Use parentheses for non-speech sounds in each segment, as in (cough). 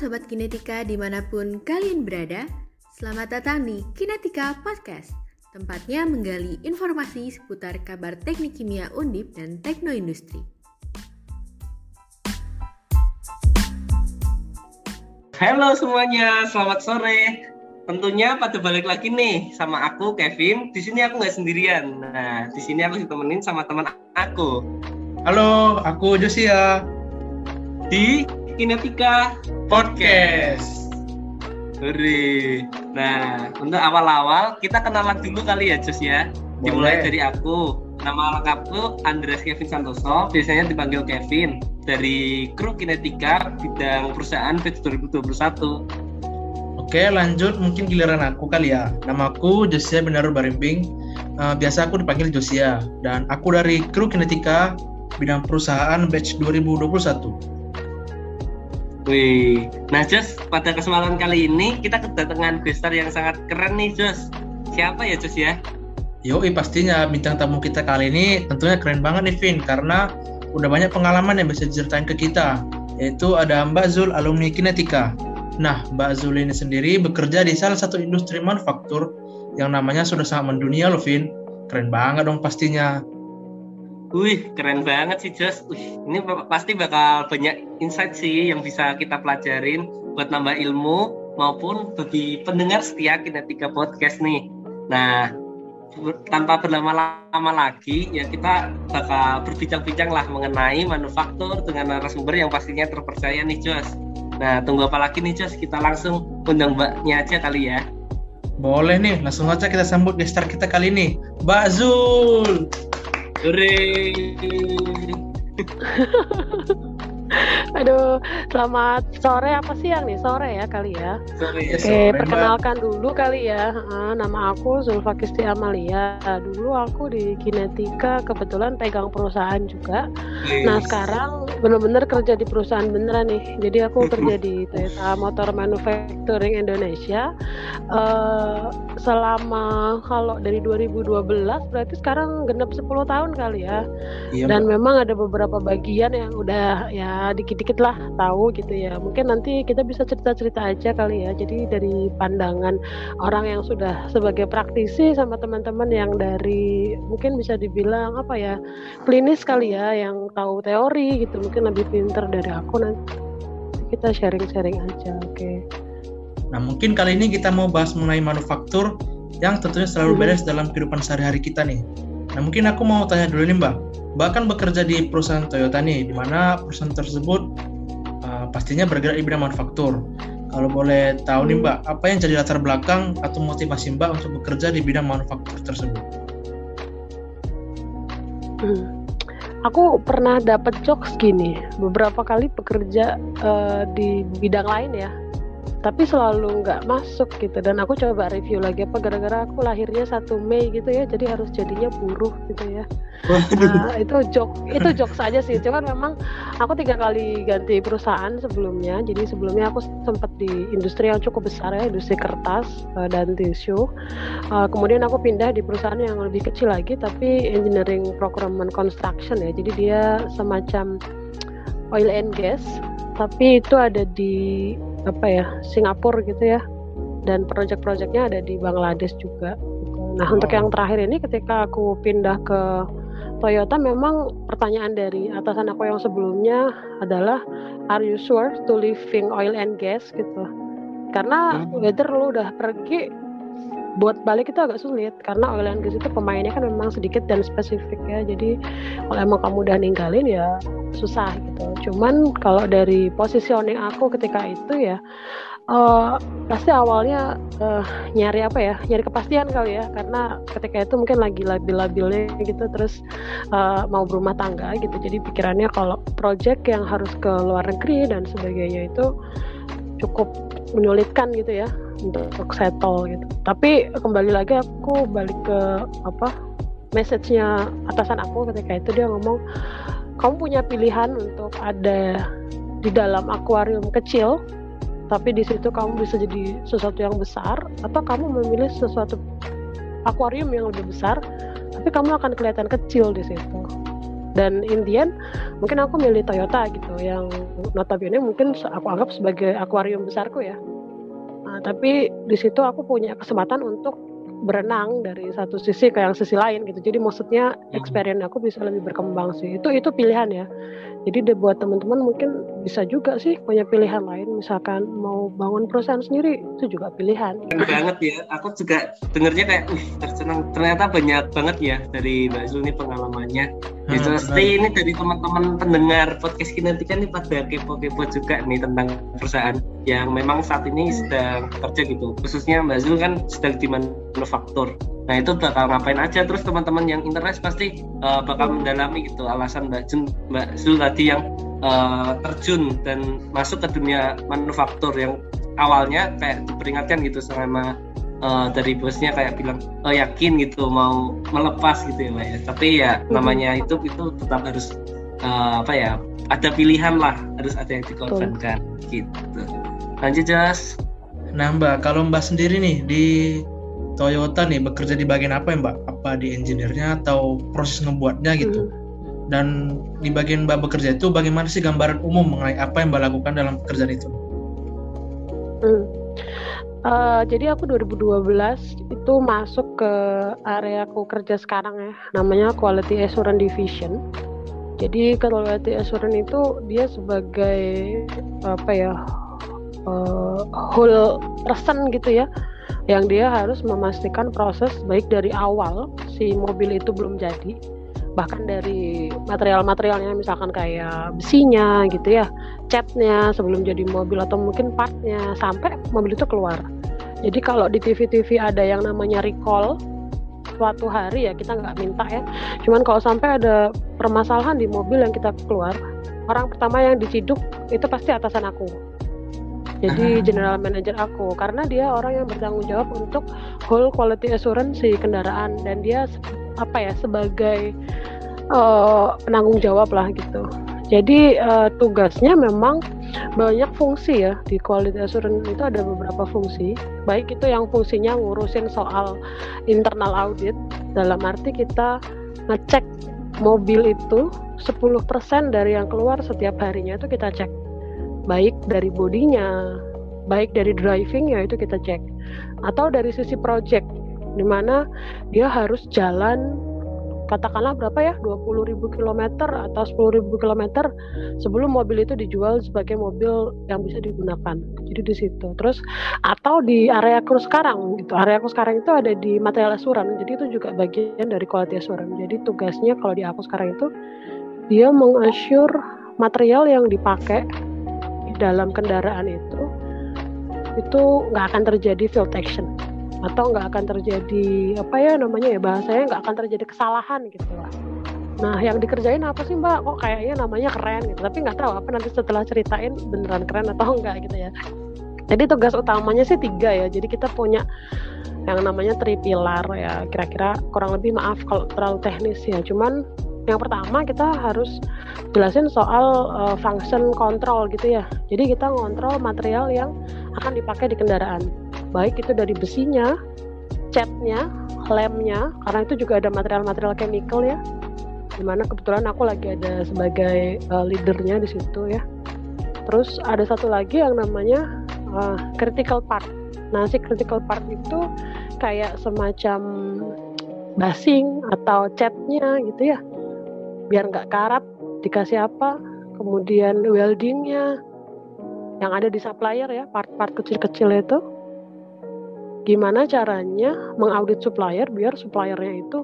Sobat Kinetika di mana pun kalian berada, selamat datang di Kinetika Podcast, tempatnya menggali informasi seputar kabar teknik kimia undip dan teknoindustri. Halo semuanya, selamat sore. Tentunya pada balik lagi nih sama aku Kevin. Di sini aku nggak sendirian. Nah, di sini aku ditemenin sama teman aku. Halo, aku Josia. Di Kinetika Podcast. Hore. Nah, untuk awal-awal kita kenalan dulu kali ya, Jos ya. Dimulai Boleh. dari aku. Nama lengkapku Andreas Kevin Santoso, biasanya dipanggil Kevin dari kru Kinetika bidang perusahaan Batch 2021. Oke, lanjut mungkin giliran aku kali ya. Namaku Josia Benaru Barimping. Eh, biasa aku dipanggil Josia dan aku dari kru Kinetika bidang perusahaan batch 2021. Wih, nah Jos, pada kesempatan kali ini kita kedatangan gestar yang sangat keren nih Jos. Siapa ya Jos ya? Yoi pastinya bintang tamu kita kali ini tentunya keren banget nih Vin karena udah banyak pengalaman yang bisa diceritain ke kita yaitu ada Mbak Zul alumni Kinetika. Nah, Mbak Zul ini sendiri bekerja di salah satu industri manufaktur yang namanya sudah sangat mendunia loh Vin. Keren banget dong pastinya. Wih, keren banget sih Jos. Wih, ini pa- pasti bakal banyak insight sih yang bisa kita pelajarin buat nambah ilmu maupun bagi pendengar setia Kinetika Podcast nih. Nah, tanpa berlama-lama lagi ya kita bakal berbincang-bincang lah mengenai manufaktur dengan narasumber yang pastinya terpercaya nih Jos. Nah, tunggu apa lagi nih Jos? Kita langsung undang mbaknya aja kali ya. Boleh nih, langsung aja kita sambut gestar kita kali ini, Mbak Zul. Hore. (laughs) (laughs) Aduh, selamat sore apa siang nih? Sore ya kali ya. Yes. Oke, sore, Mbak. perkenalkan dulu kali ya. Nama aku Zulfakisti Amalia. Dulu aku di Kinetika kebetulan pegang perusahaan juga. Nah, sekarang bener-bener kerja di perusahaan beneran nih. Jadi aku (laughs) kerja di Toyota Motor Manufacturing Indonesia. Eh, selama kalau dari 2012 berarti sekarang genap 10 tahun kali ya Iya, dan Mbak. memang ada beberapa bagian yang udah ya dikit-dikit lah tahu gitu ya mungkin nanti kita bisa cerita-cerita aja kali ya jadi dari pandangan orang yang sudah sebagai praktisi sama teman-teman yang dari mungkin bisa dibilang apa ya klinis kali ya yang tahu teori gitu mungkin lebih pinter dari aku nanti kita sharing-sharing aja oke Nah, mungkin kali ini kita mau bahas mengenai manufaktur yang tentunya selalu Mhm. beres dalam kehidupan sehari-hari kita nih. Nah, mungkin aku mau tanya dulu nih, Mbak. Mbak kan bekerja di perusahaan Toyota nih, di mana perusahaan tersebut uh, pastinya bergerak di bidang manufaktur. Kalau boleh tahu nih, Hmm. Mbak, apa yang jadi latar belakang atau motivasi Mbak untuk bekerja di bidang manufaktur tersebut? Hmm. Aku pernah dapat jokes gini, beberapa kali bekerja eh, di bidang lain ya, tapi selalu nggak masuk gitu. Dan aku coba review lagi apa gara-gara aku lahirnya 1 Mei gitu ya, jadi harus jadinya buruh gitu ya. Nah, itu joke, itu jokes aja sih. Cuman memang aku tiga kali ganti perusahaan sebelumnya. Jadi sebelumnya aku sempat di industri yang cukup besar ya, industri kertas eh, dan tisu. Uh, kemudian aku pindah di perusahaan yang lebih kecil lagi tapi engineering procurement construction ya jadi dia semacam oil and gas tapi itu ada di apa ya Singapura gitu ya. Dan project-projectnya ada di Bangladesh juga gitu. nah untuk yang terakhir ini ketika aku pindah ke Toyota memang pertanyaan dari atasan aku yang sebelumnya adalah are you sure to leaving oil and gas? gitu. Karena Hmm. whether lu udah pergi buat balik itu agak sulit. Karena oil and gas itu pemainnya kan memang sedikit dan spesifik ya. Jadi kalau emang kamu udah ninggalin ya susah gitu. Cuman kalau dari positioning aku ketika itu ya eh, pasti awalnya eh, nyari apa ya nyari kepastian kali ya. Karena ketika itu mungkin lagi labil-labilnya gitu terus eh, mau berumah tangga gitu. Jadi pikirannya kalau project yang harus ke luar negeri dan sebagainya itu cukup menyulitkan gitu ya untuk settle gitu. Tapi kembali lagi aku balik ke apa message-nya atasan aku ketika itu dia ngomong kamu punya pilihan untuk ada di dalam akuarium kecil tapi di situ kamu bisa jadi sesuatu yang besar atau kamu memilih sesuatu akuarium yang lebih besar tapi kamu akan kelihatan kecil di situ. Dan Indian mungkin aku milih Toyota gitu yang notabene mungkin aku anggap sebagai akuarium besarku ya. Nah, tapi di situ aku punya kesempatan untuk berenang dari satu sisi ke yang sisi lain gitu. Jadi maksudnya hmm. experience aku bisa lebih berkembang sih. Itu itu pilihan ya. Jadi buat teman-teman mungkin bisa juga sih punya pilihan lain. Misalkan mau bangun perusahaan sendiri itu juga pilihan. Keren banget ya. Aku juga dengernya kayak, uh, tersenang. Ternyata banyak banget ya dari Mbak Zul ini pengalamannya. Hmm, ya, pasti ini dari teman-teman pendengar podcast Kinetika nih pada kepo-kepo juga nih tentang perusahaan yang memang saat ini sedang kerja gitu. Khususnya Mbak Zul kan sedang di manufaktur. Nah itu bakal ngapain aja terus teman-teman yang interest pasti uh, bakal mendalami gitu alasan Mbak Jun, Mbak Zul tadi yang uh, terjun dan masuk ke dunia manufaktur yang awalnya kayak diperingatkan gitu sama uh, dari bosnya kayak bilang oh, yakin gitu mau melepas gitu ya Mbak ya. Tapi ya namanya itu itu tetap harus uh, apa ya ada pilihan lah harus ada yang dikorbankan gitu. Lanjut Jas. Nah Mbak, kalau Mbak sendiri nih di Toyota nih bekerja di bagian apa ya Mbak? Apa di engineer-nya atau proses ngebuatnya gitu? Hmm. Dan di bagian Mbak bekerja itu bagaimana sih gambaran umum mengenai apa yang Mbak lakukan dalam pekerjaan itu? Hmm. Uh, jadi aku 2012 itu masuk ke area aku kerja sekarang ya, namanya Quality Assurance Division. Jadi Quality Assurance itu dia sebagai apa ya uh, whole person gitu ya yang dia harus memastikan proses baik dari awal si mobil itu belum jadi bahkan dari material-materialnya misalkan kayak besinya gitu ya catnya sebelum jadi mobil atau mungkin partnya sampai mobil itu keluar. Jadi kalau di TV-TV ada yang namanya recall suatu hari ya kita nggak minta ya. Cuman kalau sampai ada permasalahan di mobil yang kita keluar orang pertama yang diciduk itu pasti atasan aku jadi general manager aku karena dia orang yang bertanggung jawab untuk whole quality assurance si kendaraan dan dia apa ya sebagai uh, penanggung jawab lah gitu. Jadi uh, tugasnya memang banyak fungsi ya di quality assurance itu ada beberapa fungsi. Baik itu yang fungsinya ngurusin soal internal audit dalam arti kita ngecek mobil itu 10% dari yang keluar setiap harinya itu kita cek baik dari bodinya, baik dari driving ya itu kita cek, atau dari sisi project, di mana dia harus jalan katakanlah berapa ya 20.000 km atau 10.000 km sebelum mobil itu dijual sebagai mobil yang bisa digunakan. Jadi di situ. Terus atau di area aku sekarang gitu. Area aku sekarang itu ada di material asuran. Jadi itu juga bagian dari quality asuran. Jadi tugasnya kalau di aku sekarang itu dia mengassure material yang dipakai dalam kendaraan itu itu nggak akan terjadi field action atau nggak akan terjadi apa ya namanya ya bahasanya nggak akan terjadi kesalahan gitu lah. Nah yang dikerjain apa sih mbak? Kok kayaknya namanya keren gitu, tapi nggak tahu apa nanti setelah ceritain beneran keren atau (laughs) enggak gitu ya. Jadi tugas utamanya sih tiga ya. Jadi kita punya yang namanya tripilar ya. Kira-kira kurang lebih maaf kalau terlalu teknis ya. Cuman yang pertama kita harus jelasin soal uh, function control gitu ya. Jadi kita ngontrol material yang akan dipakai di kendaraan. Baik itu dari besinya, catnya, lemnya, karena itu juga ada material-material chemical ya. Di mana kebetulan aku lagi ada sebagai uh, leadernya di situ ya. Terus ada satu lagi yang namanya uh, critical part. Nah si critical part itu kayak semacam basing atau catnya gitu ya biar nggak karat dikasih apa kemudian weldingnya yang ada di supplier ya part-part kecil-kecil itu. Gimana caranya mengaudit supplier biar suppliernya itu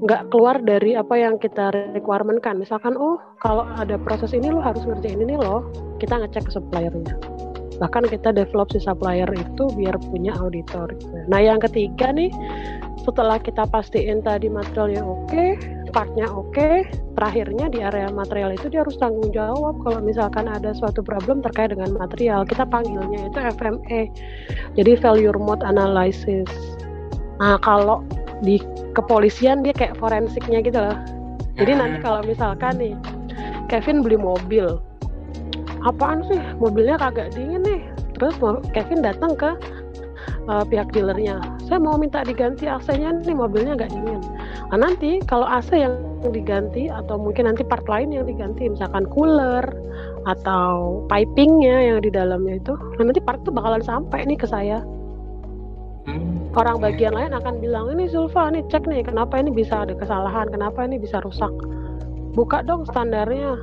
nggak keluar dari apa yang kita requirement kan misalkan oh kalau ada proses ini lo harus ngerjain ini loh kita ngecek ke suppliernya. Bahkan kita develop si supplier itu biar punya auditor. Nah yang ketiga nih setelah kita pastiin tadi materialnya oke okay, partnya oke okay, terakhirnya di area material itu dia harus tanggung jawab kalau misalkan ada suatu problem terkait dengan material. Kita panggilnya itu FME jadi failure mode analysis. Nah kalau di kepolisian dia kayak forensiknya gitu loh. Jadi nanti hmm. kalau misalkan nih Kevin beli mobil. Apaan sih? Mobilnya kagak dingin nih. Terus Kevin datang ke uh, pihak dealernya. Saya mau minta diganti AC-nya nih mobilnya nggak dingin Nah, nanti kalau AC yang diganti atau mungkin nanti part lain yang diganti misalkan cooler atau pipingnya yang di dalamnya itu nah nanti part itu bakalan sampai nih ke saya. Hmm. orang bagian lain akan bilang ini Zulfa nih cek nih kenapa ini bisa ada kesalahan? Kenapa ini bisa rusak? Buka dong standarnya.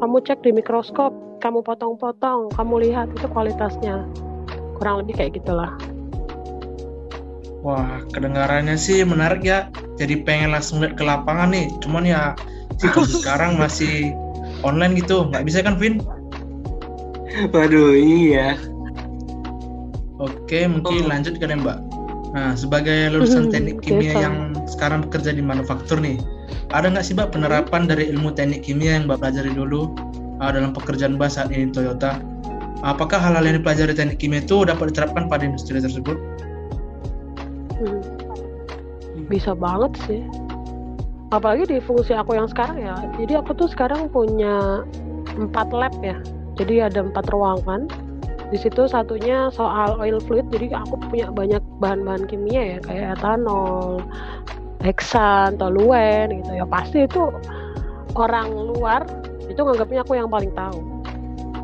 Kamu cek di mikroskop kamu potong-potong kamu lihat itu kualitasnya. Kurang lebih kayak gitulah. Wah, kedengarannya sih menarik ya. Jadi pengen langsung lihat ke lapangan nih. Cuman ya (laughs) sekarang masih online gitu. Nggak bisa kan, Vin? Waduh, iya. Oke, mungkin oh. lanjut ya, Mbak. Nah, sebagai lulusan hmm, teknik kimia yang sekarang bekerja di manufaktur nih, ada nggak sih, Mbak, penerapan dari ilmu teknik kimia yang Mbak pelajari dulu uh, dalam pekerjaan Mbak saat ini Toyota? Apakah hal-hal yang dipelajari teknik kimia itu dapat diterapkan pada industri tersebut? Bisa banget sih. Apalagi di fungsi aku yang sekarang ya. Jadi aku tuh sekarang punya empat lab ya. Jadi ada empat ruangan. Di situ satunya soal oil fluid. Jadi aku punya banyak bahan-bahan kimia ya. Kayak etanol heksan toluen gitu ya. Pasti itu orang luar itu nganggapnya aku yang paling tahu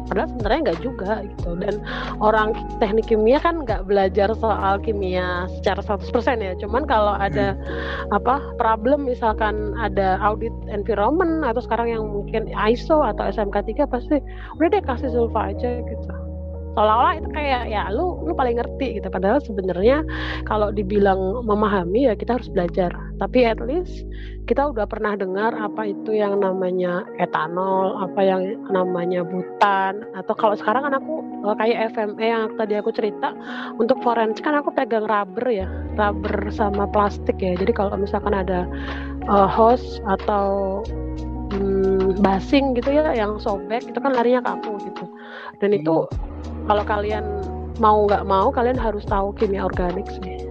padahal sebenarnya nggak juga gitu. Dan orang teknik kimia kan nggak belajar soal kimia secara 100% ya. Cuman kalau ada hmm. apa problem misalkan ada audit environment atau sekarang yang mungkin ISO atau SMK 3 pasti udah deh kasih sulfa aja gitu seolah-olah itu kayak ya lu lu paling ngerti gitu. Padahal sebenarnya kalau dibilang memahami ya kita harus belajar. Tapi at least kita udah pernah dengar apa itu yang namanya etanol apa yang namanya butan atau kalau sekarang kan aku eh, kayak FME yang tadi aku cerita untuk forensik kan aku pegang rubber ya rubber sama plastik ya. Jadi kalau misalkan ada uh, hose atau hmm, basing gitu ya yang sobek itu kan larinya ke aku gitu. Dan itu kalau kalian mau nggak mau kalian harus tahu kimia organik sih.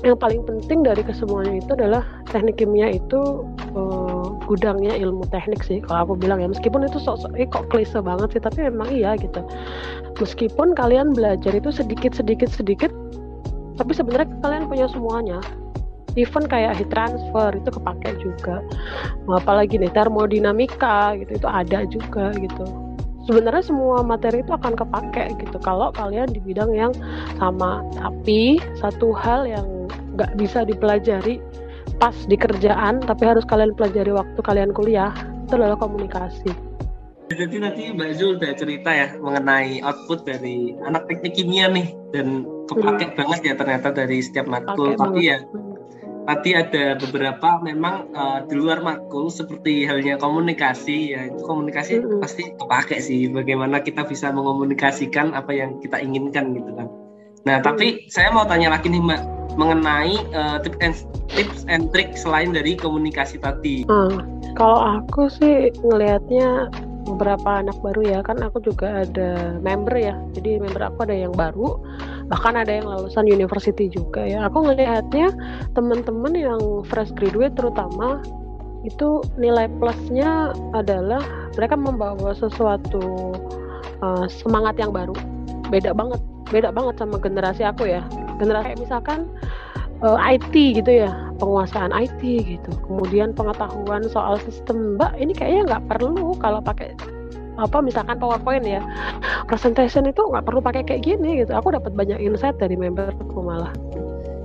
Yang paling penting dari kesemuanya itu adalah teknik kimia itu uh, gudangnya ilmu teknik sih kalau aku bilang ya. Meskipun itu sok sok eh, kok klise banget sih tapi memang iya gitu. Meskipun kalian belajar itu sedikit sedikit sedikit tapi sebenarnya kalian punya semuanya. Even kayak heat transfer itu kepake juga. Apalagi nih termodinamika gitu itu ada juga gitu sebenarnya semua materi itu akan kepake gitu kalau kalian di bidang yang sama tapi satu hal yang nggak bisa dipelajari pas di kerjaan tapi harus kalian pelajari waktu kalian kuliah itu adalah komunikasi jadi nanti Mbak Zul udah cerita ya mengenai output dari anak teknik kimia nih dan kepake hmm. banget ya ternyata dari setiap matkul tapi banget. ya hmm tadi ada beberapa memang uh, di luar makul seperti halnya komunikasi ya itu komunikasi mm-hmm. pasti kepake sih bagaimana kita bisa mengomunikasikan apa yang kita inginkan gitu kan nah mm-hmm. tapi saya mau tanya lagi nih mbak mengenai uh, tips and tips and trick selain dari komunikasi tadi hmm, kalau aku sih ngelihatnya beberapa anak baru ya kan aku juga ada member ya jadi member aku ada yang baru bahkan ada yang lulusan university juga ya. Aku ngelihatnya teman-teman yang fresh graduate terutama itu nilai plusnya adalah mereka membawa sesuatu uh, semangat yang baru. Beda banget beda banget sama generasi aku ya. Generasi misalkan uh, eh, IT gitu ya penguasaan IT gitu. Kemudian pengetahuan soal sistem mbak ini kayaknya nggak perlu kalau pakai apa misalkan PowerPoint ya presentation itu nggak perlu pakai kayak gini gitu. Aku dapat banyak insight dari memberku malah.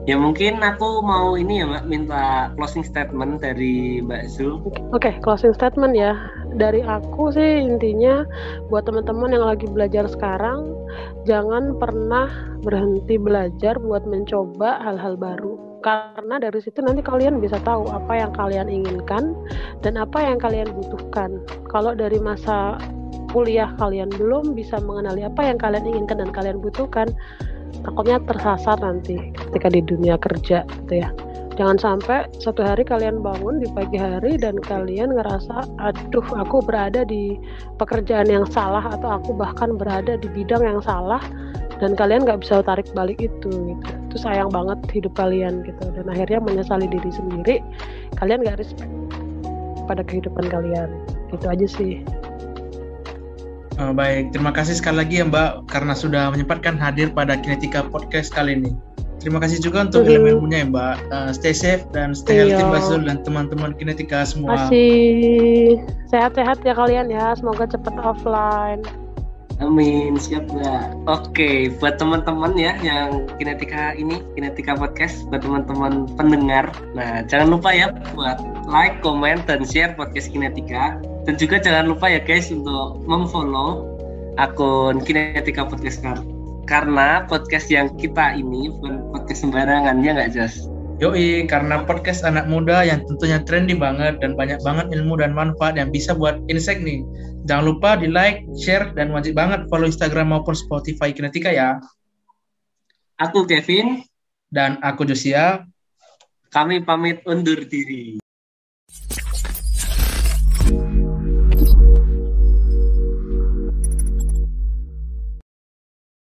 Ya mungkin aku mau ini ya mbak minta closing statement dari mbak Zul. Oke okay, closing statement ya. Dari aku sih intinya buat teman-teman yang lagi belajar sekarang jangan pernah berhenti belajar buat mencoba hal-hal baru. Karena dari situ nanti kalian bisa tahu apa yang kalian inginkan dan apa yang kalian butuhkan. Kalau dari masa kuliah kalian belum bisa mengenali apa yang kalian inginkan dan kalian butuhkan takutnya tersasar nanti ketika di dunia kerja gitu ya. Jangan sampai satu hari kalian bangun di pagi hari dan kalian ngerasa aduh aku berada di pekerjaan yang salah atau aku bahkan berada di bidang yang salah dan kalian nggak bisa tarik balik itu gitu. Itu sayang banget hidup kalian gitu dan akhirnya menyesali diri sendiri. Kalian nggak respect pada kehidupan kalian. Gitu aja sih Oh, baik, terima kasih sekali lagi ya Mbak karena sudah menyempatkan hadir pada Kinetika Podcast kali ini. terima kasih juga untuk Mhm. ilmu-ilmunya ya Mbak. Uh, stay safe dan stay healthy Iya. Mbak Zul dan teman-teman Kinetika semua. Masih sehat-sehat ya kalian ya. Semoga cepet offline. Amin, siap mbak. Oke, buat teman-teman ya yang Kinetika ini, Kinetika Podcast, buat teman-teman pendengar. Nah, jangan lupa ya buat like, comment, dan share podcast Kinetika. Dan juga jangan lupa ya guys untuk memfollow akun Kinetika Podcast Kar- karena podcast yang kita ini bukan podcast sembarangan ya nggak Jas? Yoi, karena podcast anak muda yang tentunya trendy banget dan banyak banget ilmu dan manfaat yang bisa buat insight nih. Jangan lupa di like, share, dan wajib banget follow Instagram maupun Spotify Kinetika ya. Aku Kevin, Dan aku Josia, kami pamit undur diri.